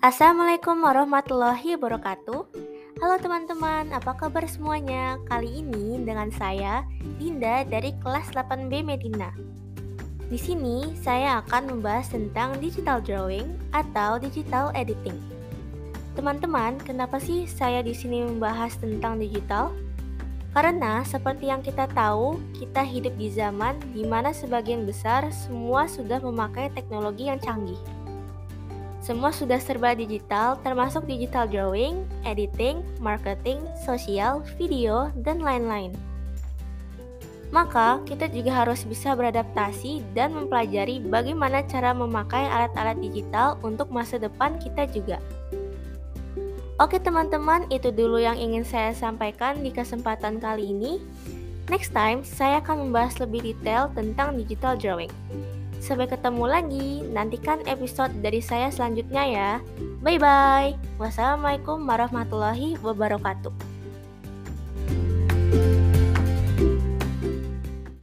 Assalamualaikum warahmatullahi wabarakatuh. Halo teman-teman, apa kabar semuanya? Kali ini dengan saya Dinda dari kelas 8B Medina. Di sini saya akan membahas tentang digital drawing atau digital editing. Teman-teman, kenapa sih saya di sini membahas tentang digital? Karena seperti yang kita tahu, kita hidup di zaman di mana sebagian besar semua sudah memakai teknologi yang canggih. Semua sudah serba digital, termasuk digital drawing, editing, marketing, sosial, video, dan lain-lain. Maka, kita juga harus bisa beradaptasi dan mempelajari bagaimana cara memakai alat-alat digital untuk masa depan kita juga. Oke teman-teman, itu dulu yang ingin saya sampaikan di kesempatan kali ini. Next time, saya akan membahas lebih detail tentang digital drawing. Sampai ketemu lagi, nantikan episode dari saya selanjutnya ya. Bye bye. Wassalamualaikum warahmatullahi wabarakatuh.